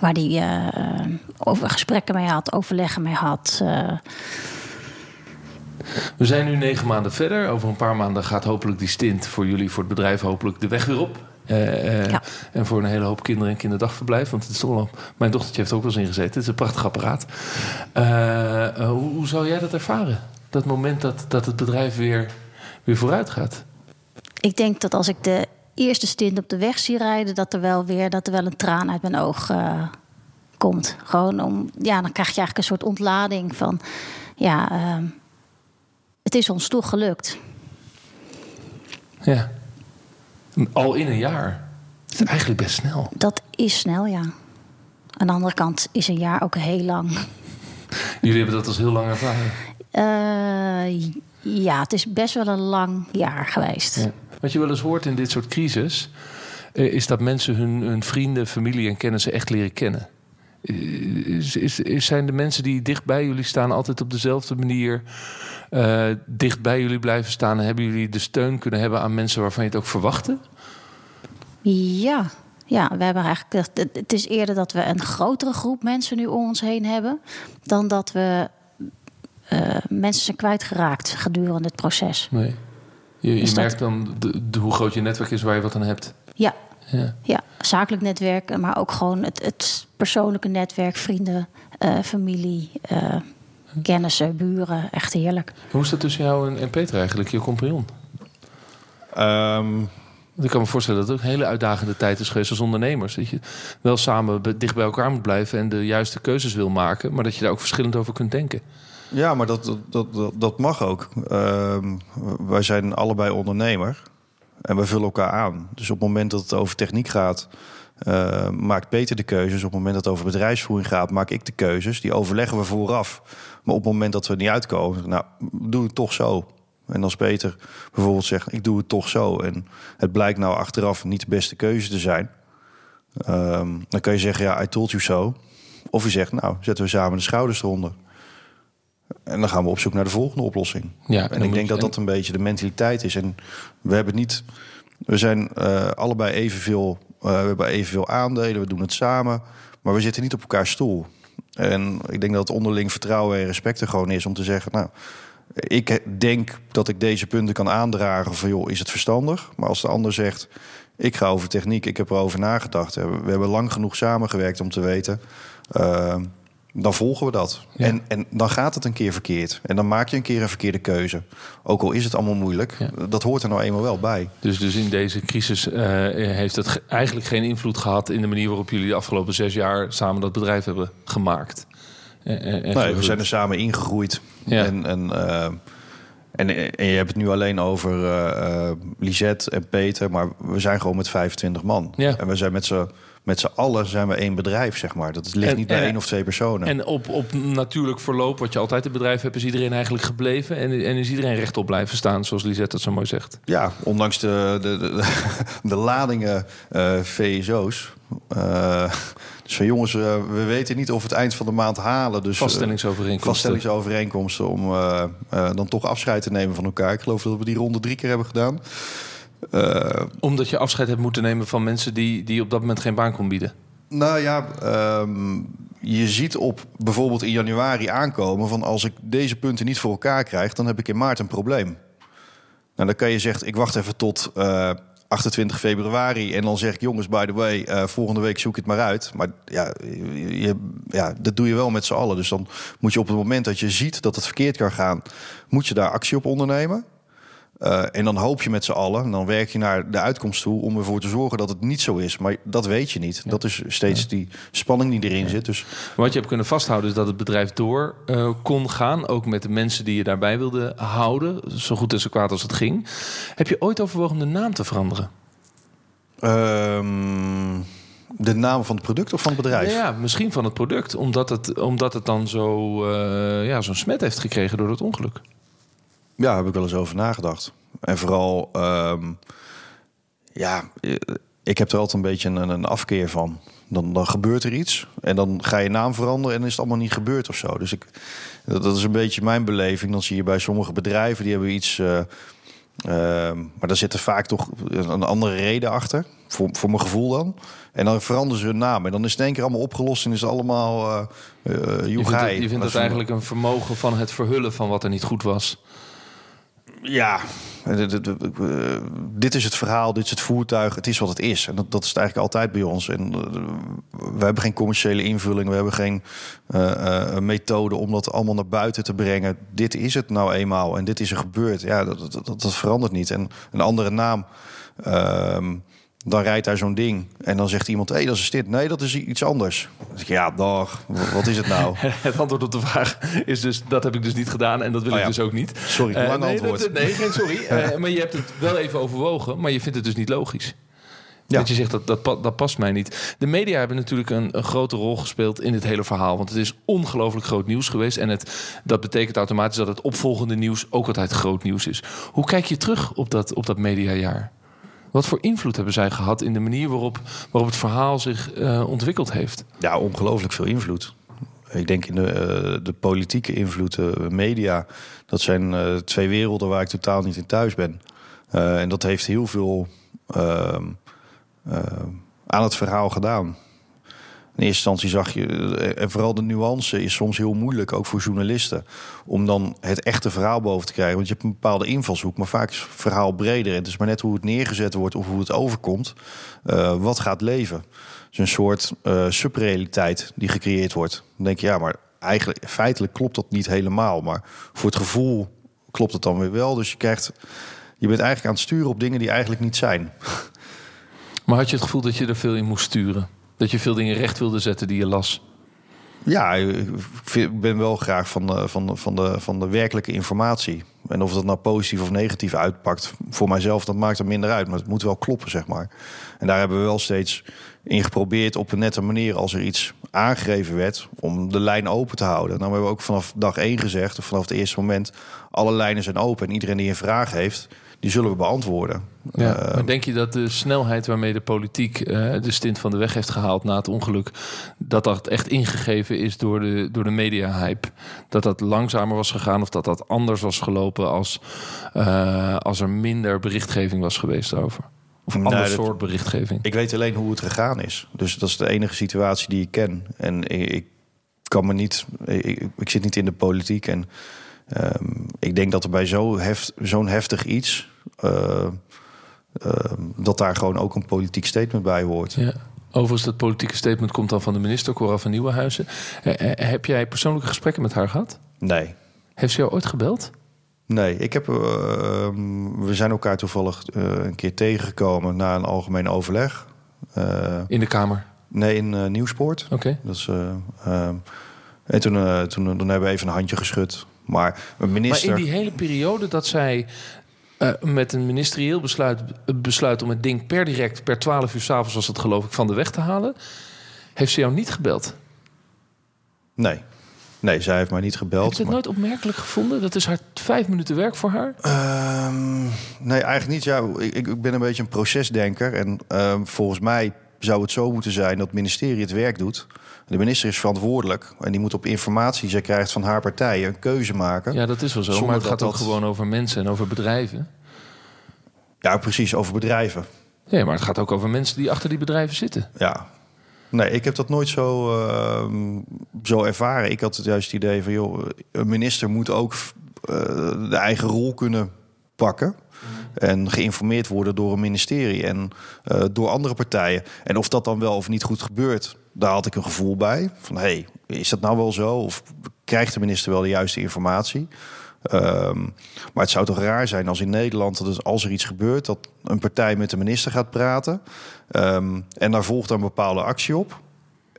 S4: Waar hij eh, over gesprekken mee had, overleggen mee had. eh.
S3: We zijn nu negen maanden verder. Over een paar maanden gaat hopelijk die stint voor jullie, voor het bedrijf, hopelijk de weg weer op. Eh, eh,
S4: Ja.
S3: En voor een hele hoop kinderen en kinderdagverblijf. Want het is toch wel, mijn dochtertje heeft er ook wel eens in gezeten. Het is een prachtig apparaat. Eh, hoe, hoe zou jij dat ervaren? Dat moment dat, dat het bedrijf weer, weer vooruit gaat.
S4: ik denk dat als ik de eerste stint op de weg zie rijden, dat er wel weer dat er wel een traan uit mijn oog komt. Gewoon om, ja, dan krijg je eigenlijk een soort ontlading van, ja, ehm, het is ons toch gelukt.
S3: Ja. Al in een jaar. Dat is eigenlijk best snel.
S4: Dat is snel, ja. Aan de andere kant is een jaar ook heel lang.
S3: Jullie hebben dat als heel lang ervaren.
S4: Eh, ja, het is best wel een lang jaar geweest.
S3: Ja. Wat je wel eens hoort in dit soort crisis... eh, is dat mensen hun, hun vrienden, familie en kennissen echt leren kennen. Is, zijn de mensen die dicht bij jullie staan altijd op dezelfde manier... eh, dicht bij jullie blijven staan... en hebben jullie de steun kunnen hebben aan mensen waarvan je het ook verwachtte?
S4: Ja, ja we hebben eigenlijk. het- is eerder dat we een grotere groep mensen nu om ons heen hebben. dan dat we eh, mensen zijn kwijtgeraakt gedurende het proces.
S3: Nee. Je, je
S4: dat-
S3: merkt dan de, de- hoe groot je netwerk is waar je wat aan hebt.
S4: Ja,
S3: Ja.
S4: ja zakelijk netwerk, maar ook gewoon het, het persoonlijke netwerk, vrienden, eh, familie, eh, kennissen, buren. Echt heerlijk.
S3: Hoe is dat tussen jou en, en Peter eigenlijk, je compagnon?
S2: Ehm,
S3: ik kan me voorstellen dat het ook een hele uitdagende tijd is geweest als ondernemers. Dat je wel samen dicht bij elkaar moet blijven en de juiste keuzes wil maken, maar dat je daar ook verschillend over kunt denken.
S2: Ja, maar dat, dat, dat, dat- dat mag ook. Ehm, wij zijn allebei ondernemer en we vullen elkaar aan. Dus op het moment dat het over techniek gaat, eh, maakt Peter de keuzes. Op het moment dat het over bedrijfsvoering gaat, maak ik de keuzes. Die overleggen we vooraf. Maar op het moment dat we niet uitkomen, nou, doe het toch zo. En als Peter bijvoorbeeld zegt, ik doe het toch zo. En het blijkt nou achteraf niet de beste keuze te zijn. ehm, dan kun je zeggen, ja, I told you so. Of je zegt, nou, zetten we samen de schouders eronder. En dan gaan we op zoek naar de volgende oplossing.
S3: Ja,
S2: En ik denk
S3: je-
S2: dat dat een beetje de mentaliteit is. En we hebben niet. We zijn eh, allebei evenveel. eh we hebben evenveel aandelen, we doen het samen. Maar we zitten niet op elkaar stoel. En ik denk dat onderling vertrouwen en respect er gewoon is om te zeggen. Nou, ik denk dat ik deze punten kan aandragen van joh, is het verstandig? Maar als de ander zegt, ik ga over techniek, ik heb erover nagedacht. We we hebben lang genoeg samengewerkt om te weten. eh, dan volgen we dat.
S3: Ja.
S2: En, en dan gaat het een keer verkeerd. En dan maak je een keer een verkeerde keuze. Ook al is het allemaal moeilijk.
S3: Ja.
S2: Dat hoort er nou eenmaal wel bij.
S3: Dus, dus in deze crisis eh, heeft het ge- eigenlijk geen invloed gehad in de manier waarop jullie de afgelopen zes jaar samen dat bedrijf hebben gemaakt. En, en- en
S2: Nee, we zijn er samen ingegroeid.
S3: Ja.
S2: En, en, eh, en, en je hebt het nu alleen over eh, eh, Lisette en Peter. Maar we zijn gewoon met 25 man.
S3: Ja.
S2: En we zijn met z'n met z'n allen zijn we één bedrijf, zeg maar. Dat ligt
S3: En-
S2: niet bij
S3: en-
S2: één of twee personen.
S3: En op, op natuurlijk verloop, wat je altijd in bedrijf hebt, is iedereen eigenlijk gebleven. En, en is iedereen rechtop blijven staan, zoals Lisette dat zo mooi zegt.
S2: Ja, ondanks de, de, de, de ladingen eh, VSO's. Eh, dus van jongens, eh, we weten niet of we het eind van de maand halen. Dus,
S3: Vaststellingsovereenkomsten.
S2: vaststellingsovereenkomsten om dan toch afscheid te nemen van elkaar. Ik geloof dat we die ronde drie keer hebben gedaan. Eh,
S3: Omdat je afscheid hebt moeten nemen van mensen die, die op dat moment geen baan kon bieden.
S2: nou ja, ehm, je ziet op bijvoorbeeld in januari aankomen van als ik deze punten niet voor elkaar krijg, dan heb ik in maart een probleem. Nou, dan kan je zeggen, ik wacht even tot eh, 28 februari en dan zeg ik, jongens, by the way, eh, volgende week zoek ik het maar uit. Maar ja, je- ja, dat doe je wel met z'n allen. Dus dan moet je op het moment dat je ziet dat het verkeerd kan gaan, moet je daar actie op ondernemen. Eh, en dan hoop je met z'n allen, en dan werk je naar de uitkomst toe om ervoor te zorgen dat het niet zo is. Maar dat weet je niet. Dat is steeds die spanning die erin zit. Dus
S3: Maar wat je hebt kunnen vasthouden is dat het bedrijf door eh, kon gaan. Ook met de mensen die je daarbij wilde houden. Zo goed en zo kwaad als het ging. Heb je ooit overwogen om de naam te veranderen?
S2: ehm, de naam van het product of van het bedrijf?
S3: Ja, ja, misschien van het product. Omdat het, omdat het dan zo, eh, ja, zo'n smet heeft gekregen door het ongeluk.
S2: Ja, daar heb ik wel eens over nagedacht. En vooral, ehm, ja, eh, ik heb er altijd een beetje een, een afkeer van. Dan, dan gebeurt er iets en dan ga je naam veranderen en is het allemaal niet gebeurd of zo. Dus ik, dat, dat is een beetje mijn beleving. Dan zie je bij sommige bedrijven, die hebben iets... eh, ehm, maar daar zit er vaak toch een andere reden achter. Voor, voor mijn gevoel dan. En dan veranderen ze hun naam. En dan is het in één keer allemaal opgelost en is het allemaal uh, uh,
S3: Je vindt het, je vindt het eigenlijk een vermogen van het verhullen van wat er niet goed was.
S2: Ja, eh, dit is het verhaal, dit is het voertuig, het is wat het is. En dat, dat is het eigenlijk altijd bij ons. En uh, we hebben geen commerciële invulling, we hebben geen uh, methode om dat allemaal naar buiten te brengen. Dit is het nou eenmaal en dit is er gebeurd. Ja, dat, dat, dat, dat verandert niet. En een andere naam. ehm, dan rijdt daar zo'n ding en dan zegt iemand: hé, hey, dat is dit. Nee, dat is iets anders. Dan ik, ja, dag. Wat is het nou?
S3: het antwoord op de vraag is dus: dat heb ik dus niet gedaan en dat wil
S2: Oh
S3: ik
S2: ja.
S3: dus ook niet.
S2: Sorry, lang
S3: Uh, nee,
S2: antwoord.
S3: dat- nee, geen sorry. Uh, maar je hebt het wel even overwogen, maar je vindt het dus niet logisch.
S2: Ja.
S3: Dat je zegt dat, dat, dat past mij niet. De media hebben natuurlijk een, een grote rol gespeeld in dit hele verhaal. Want het is ongelooflijk groot nieuws geweest. En het, dat betekent automatisch dat het opvolgende nieuws ook altijd groot nieuws is. Hoe kijk je terug op dat, op dat mediajaar? Wat voor invloed hebben zij gehad in de manier waarop, waarop het verhaal zich uh, ontwikkeld heeft?
S2: Ja, ongelooflijk veel invloed. Ik denk in de, uh, de politieke invloed, de media, dat zijn twee werelden waar ik totaal niet in thuis ben. En dat heeft heel veel ehm, aan het verhaal gedaan. In eerste instantie zag je, eh, en vooral de nuance is soms heel moeilijk, ook voor journalisten, om dan het echte verhaal boven te krijgen. Want je hebt een bepaalde invalshoek, maar vaak is het verhaal breder. Het is maar net hoe het neergezet wordt of hoe het overkomt, uh, wat gaat leven. Dus een soort uh, subrealiteit die gecreëerd wordt. Dan denk je, ja, maar eigenlijk feitelijk klopt dat niet helemaal. Maar voor het gevoel klopt het dan weer wel. Dus je krijgt, je bent eigenlijk aan het sturen op dingen die eigenlijk niet zijn.
S3: Maar had je het gevoel dat je er veel in moest sturen? Dat je veel dingen recht wilde zetten die je las?
S2: Ja, ik ben wel graag van de, van, van, de, van de werkelijke informatie. En of dat nou positief of negatief uitpakt, voor mijzelf, dat maakt er minder uit. Maar het moet wel kloppen, zeg maar. En daar hebben we wel steeds in geprobeerd op een nette manier, als er iets aangegeven werd, om de lijn open te houden. Nou hebben we ook vanaf dag één gezegd, of vanaf het eerste moment, alle lijnen zijn open. En iedereen die een vraag heeft, die zullen we beantwoorden.
S3: Ja, uh, maar denk je dat de snelheid waarmee de politiek uh, de stint van de weg heeft gehaald na het ongeluk, dat dat echt ingegeven is door de, door de media-hype? Dat dat langzamer was gegaan of dat dat anders was gelopen als, uh, als er minder berichtgeving was geweest over? Of een ander
S2: dat,
S3: soort berichtgeving?
S2: Ik weet alleen hoe het gegaan is. Dus dat is de enige situatie die ik ken. En ik, ik kan me niet. Ik, ik, zit niet in de politiek. En um, ik denk dat er bij zo'n heft, zo'n heftig iets. Uh, uh, dat daar gewoon ook een politiek statement bij hoort.
S3: Ja. Overigens, dat politieke statement komt dan van de minister, Cora van Nieuwenhuizen. Uh, heb jij persoonlijke gesprekken met haar gehad?
S2: Nee.
S3: Heeft ze jou ooit gebeld?
S2: Nee, ik heb, uh, we zijn elkaar toevallig uh, een keer tegengekomen na een algemeen overleg. Uh,
S3: in de Kamer?
S2: Nee, in Nieuwspoort.
S3: Oké. Okay.
S2: Dat is, en toen, toen, toen hebben we even een handje geschud. Maar minister.
S3: Maar in die hele periode dat zij eh, met een ministerieel besluit, besluit om het ding per direct, per 12 uur s'avonds was het geloof ik, van de weg te halen. Heeft ze jou niet gebeld?
S2: Nee. Nee, zij heeft mij niet gebeld.
S3: Heb je het
S2: maar-
S3: nooit opmerkelijk gevonden? Dat is haar vijf minuten werk voor haar.
S2: Ehm, nee, eigenlijk niet. Ja, ik, ik ben een beetje een procesdenker. En ehm, volgens mij zou het zo moeten zijn dat het ministerie het werk doet. De minister is verantwoordelijk. En die moet op informatie die zij krijgt van haar partijen een keuze maken. Ja,
S3: Ja, dat is wel zo. Maar het
S2: dat
S3: gaat ook
S2: dat-
S3: gewoon over mensen en over bedrijven.
S2: precies, over bedrijven.
S3: Nee, maar het gaat ook over mensen die achter die bedrijven zitten.
S2: Ja. Nee, ik heb dat nooit zo, ehm, zo ervaren. Ik had het juist het idee van, joh, een minister moet ook eh, de eigen rol kunnen pakken. En geïnformeerd worden door een ministerie en eh, door andere partijen. En of dat dan wel of niet goed gebeurt, daar had ik een gevoel bij. Van, hey, is dat nou wel zo? Of krijgt de minister wel de juiste informatie? Ehm, maar het zou toch raar zijn als in Nederland, dat als er iets gebeurt, dat een partij met de minister gaat praten. ehm, en daar volgt dan een bepaalde actie op.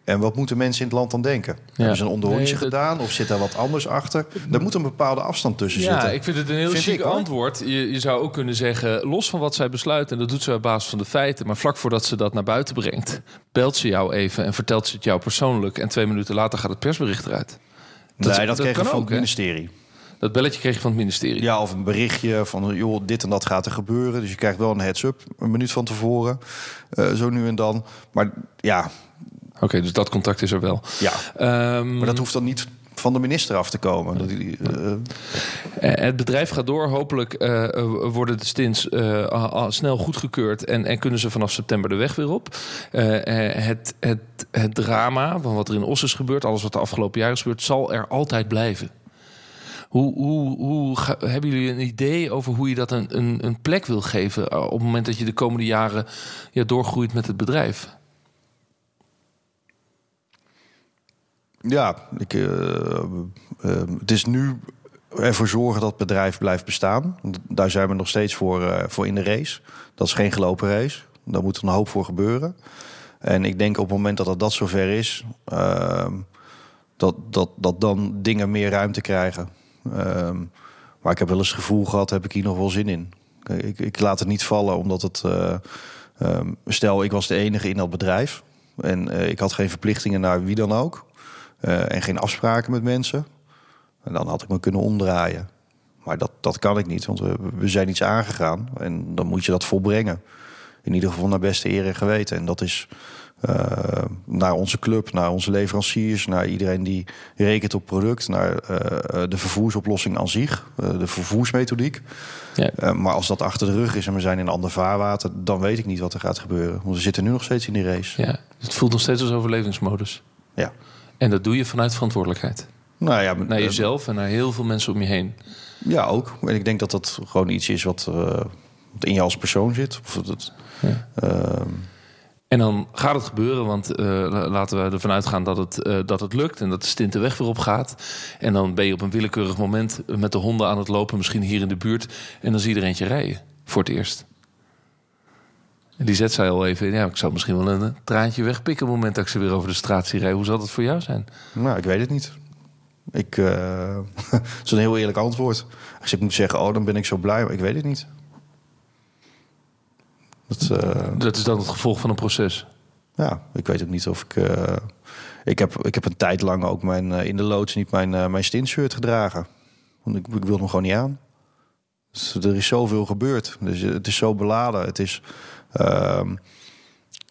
S2: En wat moeten mensen in het land dan denken? Hebben ze een onderhondje
S3: Nee, dat-
S2: gedaan of zit daar wat anders achter? Er moet een bepaalde afstand tussen
S3: Ja,
S2: zitten.
S3: ik vind het een heel chic antwoord. Je, je zou ook kunnen zeggen, los van wat zij besluit... en dat doet ze op basis van de feiten... maar vlak voordat ze dat naar buiten brengt... belt ze jou even en vertelt ze het jou persoonlijk... en twee minuten later gaat het persbericht eruit. Dat-
S2: nee, dat,
S3: dat
S2: kreeg ik van
S3: ook,
S2: het
S3: hè?
S2: ministerie.
S3: Dat belletje kreeg je van het ministerie.
S2: Ja, of een berichtje van, joh, dit en dat gaat er gebeuren. Dus je krijgt wel een heads-up, een minuut van tevoren. Eh, zo nu en dan. Maar ja,
S3: Oké, dus dat contact is er wel.
S2: ja.
S3: Ehm,
S2: maar dat hoeft dan niet van de minister af te komen. Dat die, eh,
S3: Eh, Het bedrijf gaat door. Hopelijk eh, eh, worden de stints eh, a- snel goedgekeurd en, en kunnen ze vanaf september de weg weer op. Eh, eh, het, het, het drama van wat er in Os is gebeurd, alles wat de afgelopen jaren is gebeurd, zal er altijd blijven. Hoe, hoe, hoe ga- hebben jullie een idee over hoe je dat een, een, een plek wil geven eh, op het moment dat je de komende jaren ja, doorgroeit met het bedrijf?
S2: Ja, ik, eh, eh, het is nu ervoor zorgen dat het bedrijf blijft bestaan. Daar zijn we nog steeds voor, eh, voor in de race. Dat is geen gelopen race. Daar moet een hoop voor gebeuren. En ik denk op het moment dat het dat zover is, ehm, dat, dat, dat dan dingen meer ruimte krijgen. Ehm, maar ik heb wel eens het gevoel gehad, heb ik hier nog wel zin in. Ik, ik laat het niet vallen, omdat het... eh, ehm, stel, ik was de enige in dat bedrijf. En ik had geen verplichtingen naar wie dan ook. Eh, en geen afspraken met mensen. En dan had ik me kunnen omdraaien. Maar dat, dat kan ik niet, want we, we zijn iets aangegaan. En dan moet je dat volbrengen. In ieder geval naar beste eer en geweten. En dat is eh, naar onze club, naar onze leveranciers... naar iedereen die rekent op product... naar eh, de vervoersoplossing aan zich, de vervoersmethodiek.
S3: Ja.
S2: Maar als dat achter de rug is en we zijn in een ander vaarwater... dan weet ik niet wat er gaat gebeuren. Want we zitten nu nog steeds in die race.
S3: Ja, het voelt nog steeds als overlevingsmodus.
S2: Ja.
S3: En dat doe je vanuit verantwoordelijkheid.
S2: Nou ja,
S3: Naar
S2: eh,
S3: jezelf en naar heel veel mensen om je heen.
S2: Ja, ook. En ik denk dat dat gewoon iets is wat, eh, wat in je als persoon zit. Of dat,
S3: Ja.
S2: ehm,
S3: En dan gaat het gebeuren, want eh, la- laten we ervan uitgaan dat het, dat het lukt en dat de stint de weg weer op gaat. En dan ben je op een willekeurig moment met de honden aan het lopen, misschien hier in de buurt. En dan zie je er eentje rijden, voor het eerst. En die zet zij al even, ja, ik zou misschien wel een eh, traantje wegpikken op het moment dat ik ze weer over de straat zie rijden. Hoe zal dat voor jou zijn?
S2: nou, ik weet het niet. Ik, eh, het is een heel eerlijk antwoord. Als ik moet zeggen, oh, dan ben ik zo blij. Maar ik weet het niet. Dat, eh,
S3: Dat is dan het gevolg van een proces.
S2: ja, ik weet ook niet of ik... ik, heb, ik heb een tijd lang ook mijn, in de loods niet mijn, mijn stintshirt gedragen. Want ik, ik wilde hem gewoon niet aan. Dus er is zoveel gebeurd. Dus het is zo beladen. Het is... ehm,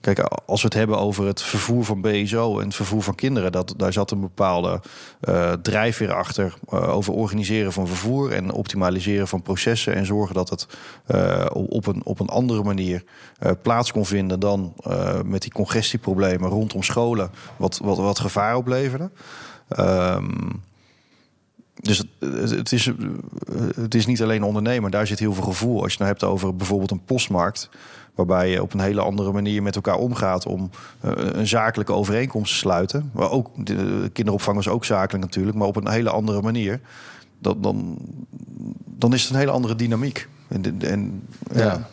S2: Kijk, als we het hebben over het vervoer van BSO en het vervoer van kinderen, dat, daar zat een bepaalde eh, drijfveer achter eh, over organiseren van vervoer en optimaliseren van processen en zorgen dat het eh, op, een, op een andere manier plaats kon vinden dan met die congestieproblemen rondom scholen, wat, wat, wat gevaar opleverde. Ehm, dus het, het, is, eh, het is niet alleen ondernemer, daar zit heel veel gevoel. Als je het nou hebt over bijvoorbeeld een postmarkt, waarbij je op een hele andere manier met elkaar omgaat om eh, een zakelijke overeenkomst te sluiten. Maar ook de kinderopvang is ook zakelijk natuurlijk, maar op een hele andere manier. Dan, dan, dan is het een hele andere dynamiek. En, en ja,
S3: Ja.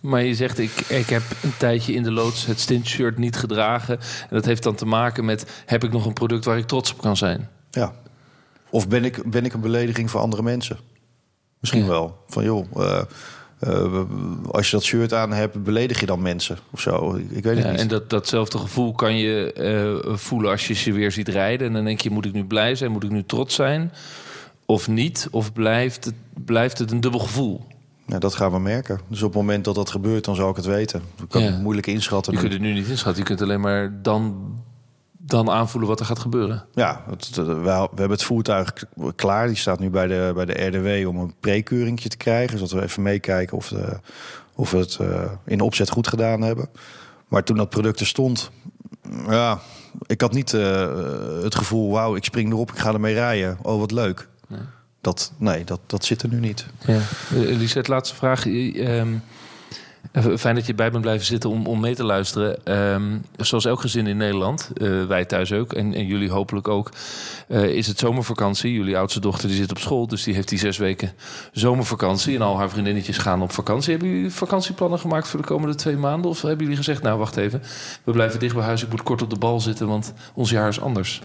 S3: Maar je zegt, ik, ik heb een tijdje in de loods het stintshirt niet gedragen. En dat heeft dan te maken met, heb ik nog een product waar ik trots op kan zijn?
S2: ja. Of ben ik, ben ik een belediging voor andere mensen? Misschien
S3: Ja.
S2: wel. Van joh, eh, eh, als je dat shirt aan hebt, beledig je dan mensen of zo? Ik, ik weet het
S3: Ja,
S2: niet.
S3: en dat, datzelfde gevoel kan je eh, voelen als je ze weer ziet rijden. En dan denk je, moet ik nu blij zijn? Moet ik nu trots zijn? Of niet? Of blijft het, blijft het een dubbel gevoel?
S2: Ja, dat gaan we merken. Dus op het moment dat dat gebeurt, dan zal ik het weten. Ik kan
S3: Ja.
S2: het moeilijk inschatten.
S3: Je
S2: nu.
S3: kunt het nu niet inschatten. Je kunt alleen maar dan, dan aanvoelen wat er gaat gebeuren.
S2: Ja, het, we, we hebben het voertuig klaar. Die staat nu bij de, bij de RDW om een prekeuringje te krijgen. Zodat we even meekijken of, de, of we het eh, in opzet goed gedaan hebben. Maar toen dat product er stond, ja, ik had niet eh, het gevoel... wauw, ik spring erop, ik ga ermee rijden. Oh, wat leuk.
S3: Nee.
S2: Dat, nee, dat, dat zit er nu niet.
S3: Ja. Lisette, laatste vraag. Eh, eh, fijn dat je bij bent blijven zitten om, om mee te luisteren. Ehm, zoals elk gezin in Nederland, eh, wij thuis ook en, en jullie hopelijk ook, eh, is het zomervakantie. Jullie oudste dochter die zit op school, dus die heeft die zes weken zomervakantie. En al haar vriendinnetjes gaan op vakantie. Hebben jullie vakantieplannen gemaakt voor de komende twee maanden? Of hebben jullie gezegd, nou wacht even, we blijven dicht bij huis. Ik moet kort op de bal zitten, want ons jaar is anders.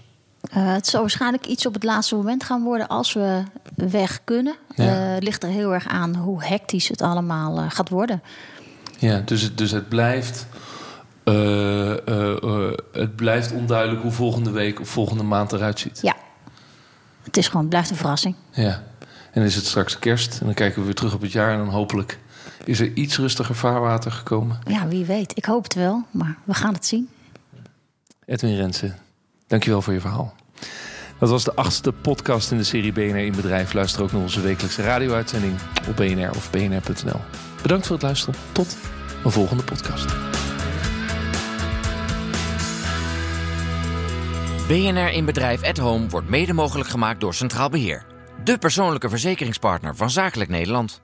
S4: Eh, het zal waarschijnlijk iets op het laatste moment gaan worden als we weg kunnen.
S3: Ja.
S4: Ligt er heel erg aan hoe hectisch het allemaal gaat worden.
S3: Ja, dus het, dus het blijft. eh, eh, eh, het blijft onduidelijk hoe volgende week of volgende maand eruit ziet.
S4: Ja, het is gewoon, het blijft een verrassing.
S3: Ja. En dan is het straks kerst en dan kijken we weer terug op het jaar en dan hopelijk is er iets rustiger vaarwater gekomen.
S4: Ja, wie weet. Ik hoop het wel, maar we gaan het zien.
S3: Edwin Rensen, dankjewel voor je verhaal. Dat was de achtste podcast in de serie BNR in Bedrijf. Luister ook naar onze wekelijkse radio-uitzending op BNR of bnr.nl. Bedankt voor het luisteren. Tot een volgende podcast.
S5: BNR in Bedrijf at Home wordt mede mogelijk gemaakt door Centraal Beheer. De persoonlijke verzekeringspartner van Zakelijk Nederland.